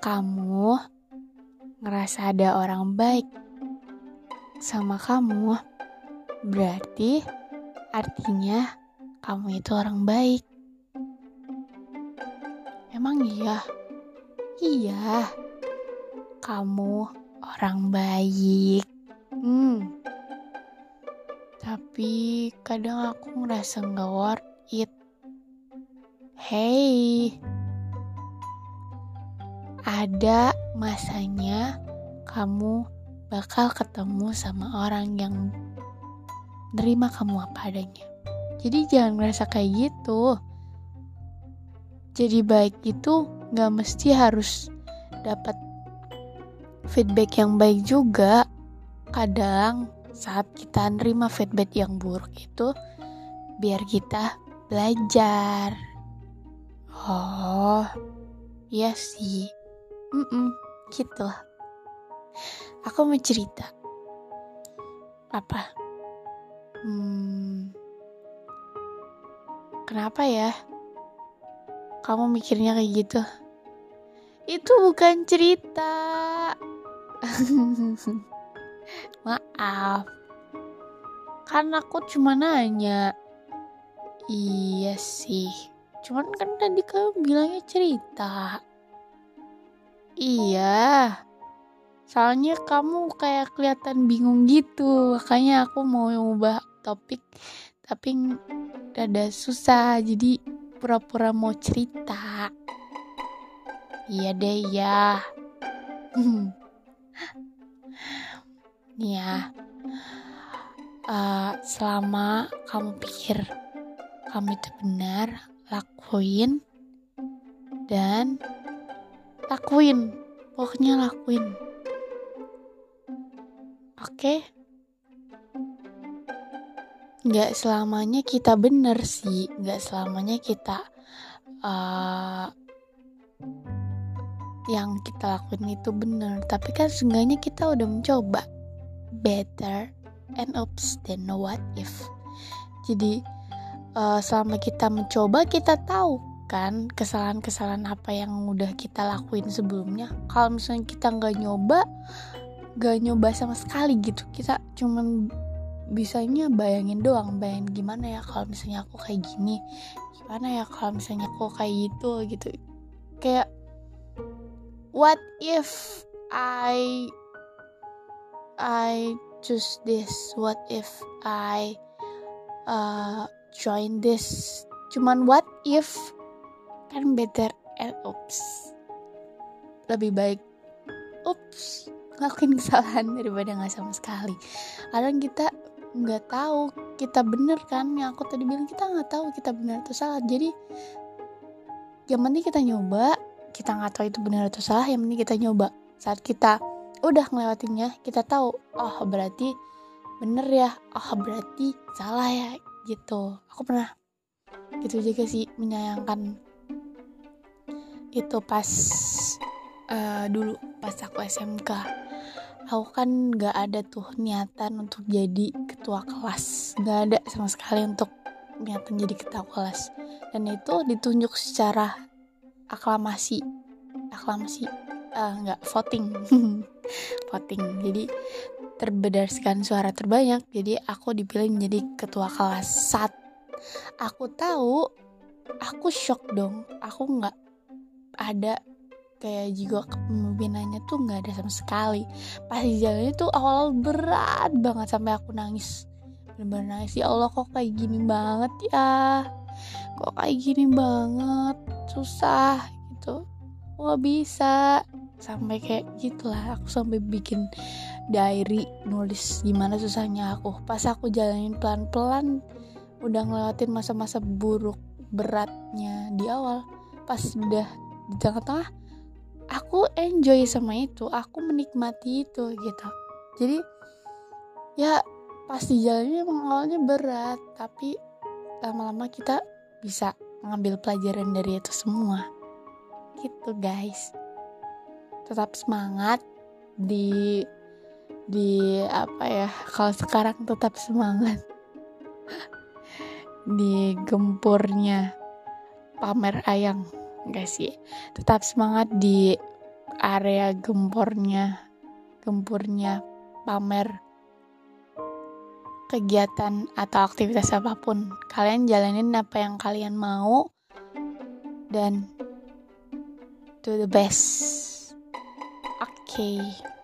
kamu ngerasa ada orang baik sama kamu, berarti artinya kamu itu orang baik. Emang iya? Iya. Kamu orang baik. Hmm. Tapi kadang aku ngerasa nggak worth it. Hey. Ada masanya kamu bakal ketemu sama orang yang nerima kamu apa adanya. Jadi jangan ngerasa kayak gitu. Jadi baik itu gak mesti harus dapat feedback yang baik juga. Kadang saat kita nerima feedback yang buruk itu biar kita belajar. Oh iya sih mm -mm, gitu aku mau cerita. Apa? Hmm kenapa ya? Kamu mikirnya kayak gitu? Itu bukan cerita. Maaf. Kan aku cuma nanya. Iya sih. Cuman kan tadi kamu bilangnya cerita iya soalnya kamu kayak kelihatan bingung gitu makanya aku mau ubah topik tapi rada susah jadi pura-pura mau cerita. Iya deh ya. Nih ya. Uh, selama kamu pikir kamu itu benar, lakuin dan lakuin. Pokoknya lakuin. Oke? Okay? nggak selamanya kita bener sih nggak selamanya kita uh, yang kita lakuin itu bener tapi kan seenggaknya kita udah mencoba better and oops than what if jadi uh, selama kita mencoba kita tahu kan kesalahan-kesalahan apa yang udah kita lakuin sebelumnya. Kalau misalnya kita nggak nyoba nggak nyoba sama sekali gitu. Kita cuman bisanya bayangin doang bayangin gimana ya kalau misalnya aku kayak gini gimana ya kalau misalnya aku kayak gitu gitu. Kayak what if I I choose this? What if I uh, join this? Cuman what if kan better and oops. Lebih baik oops ngelakuin kesalahan daripada nggak sama sekali. Kadang kita nggak tahu kita bener kan yang aku tadi bilang kita nggak tahu kita benar atau salah. Jadi yang penting kita nyoba kita nggak tahu itu benar atau salah yang penting kita nyoba. Saat kita udah ngelewatinnya kita tahu oh berarti bener ya oh berarti salah ya gitu. Aku pernah gitu juga sih menyayangkan itu pas uh, dulu pas aku SMK aku kan gak ada tuh niatan untuk jadi ketua kelas. Gak ada sama sekali untuk niatan jadi ketua kelas. Dan itu ditunjuk secara aklamasi. Aklamasi uh, nggak voting. Voting. Jadi terberdasarkan suara terbanyak jadi aku dipilih menjadi ketua kelas. Saat aku tahu aku shock dong. Aku nggak ada kayak juga kepemimpinannya tuh nggak ada sama sekali. Pas di jalannya tuh awal berat banget sampai aku nangis. Bener-bener nangis. Ya Allah kok kayak gini banget ya? Kok kayak gini banget? Susah gitu. Nggak bisa? Sampai kayak gitulah. Aku sampai bikin diary nulis gimana susahnya aku. Pas aku jalanin pelan-pelan udah ngelewatin masa-masa buruk beratnya di awal pas udah di tengah-tengah aku enjoy sama itu aku menikmati itu gitu. Jadi ya pasti jalannya emang awalnya berat tapi lama-lama kita bisa mengambil pelajaran dari itu semua. Gitu guys. Tetap semangat di di apa ya kalau sekarang tetap semangat. Di gempurnya pamer ayang enggak sih. Tetap semangat di area gembornya gempurnya pamer kegiatan atau aktivitas apa pun. Kalian jalanin apa yang kalian mau dan to the best. Oke. okay.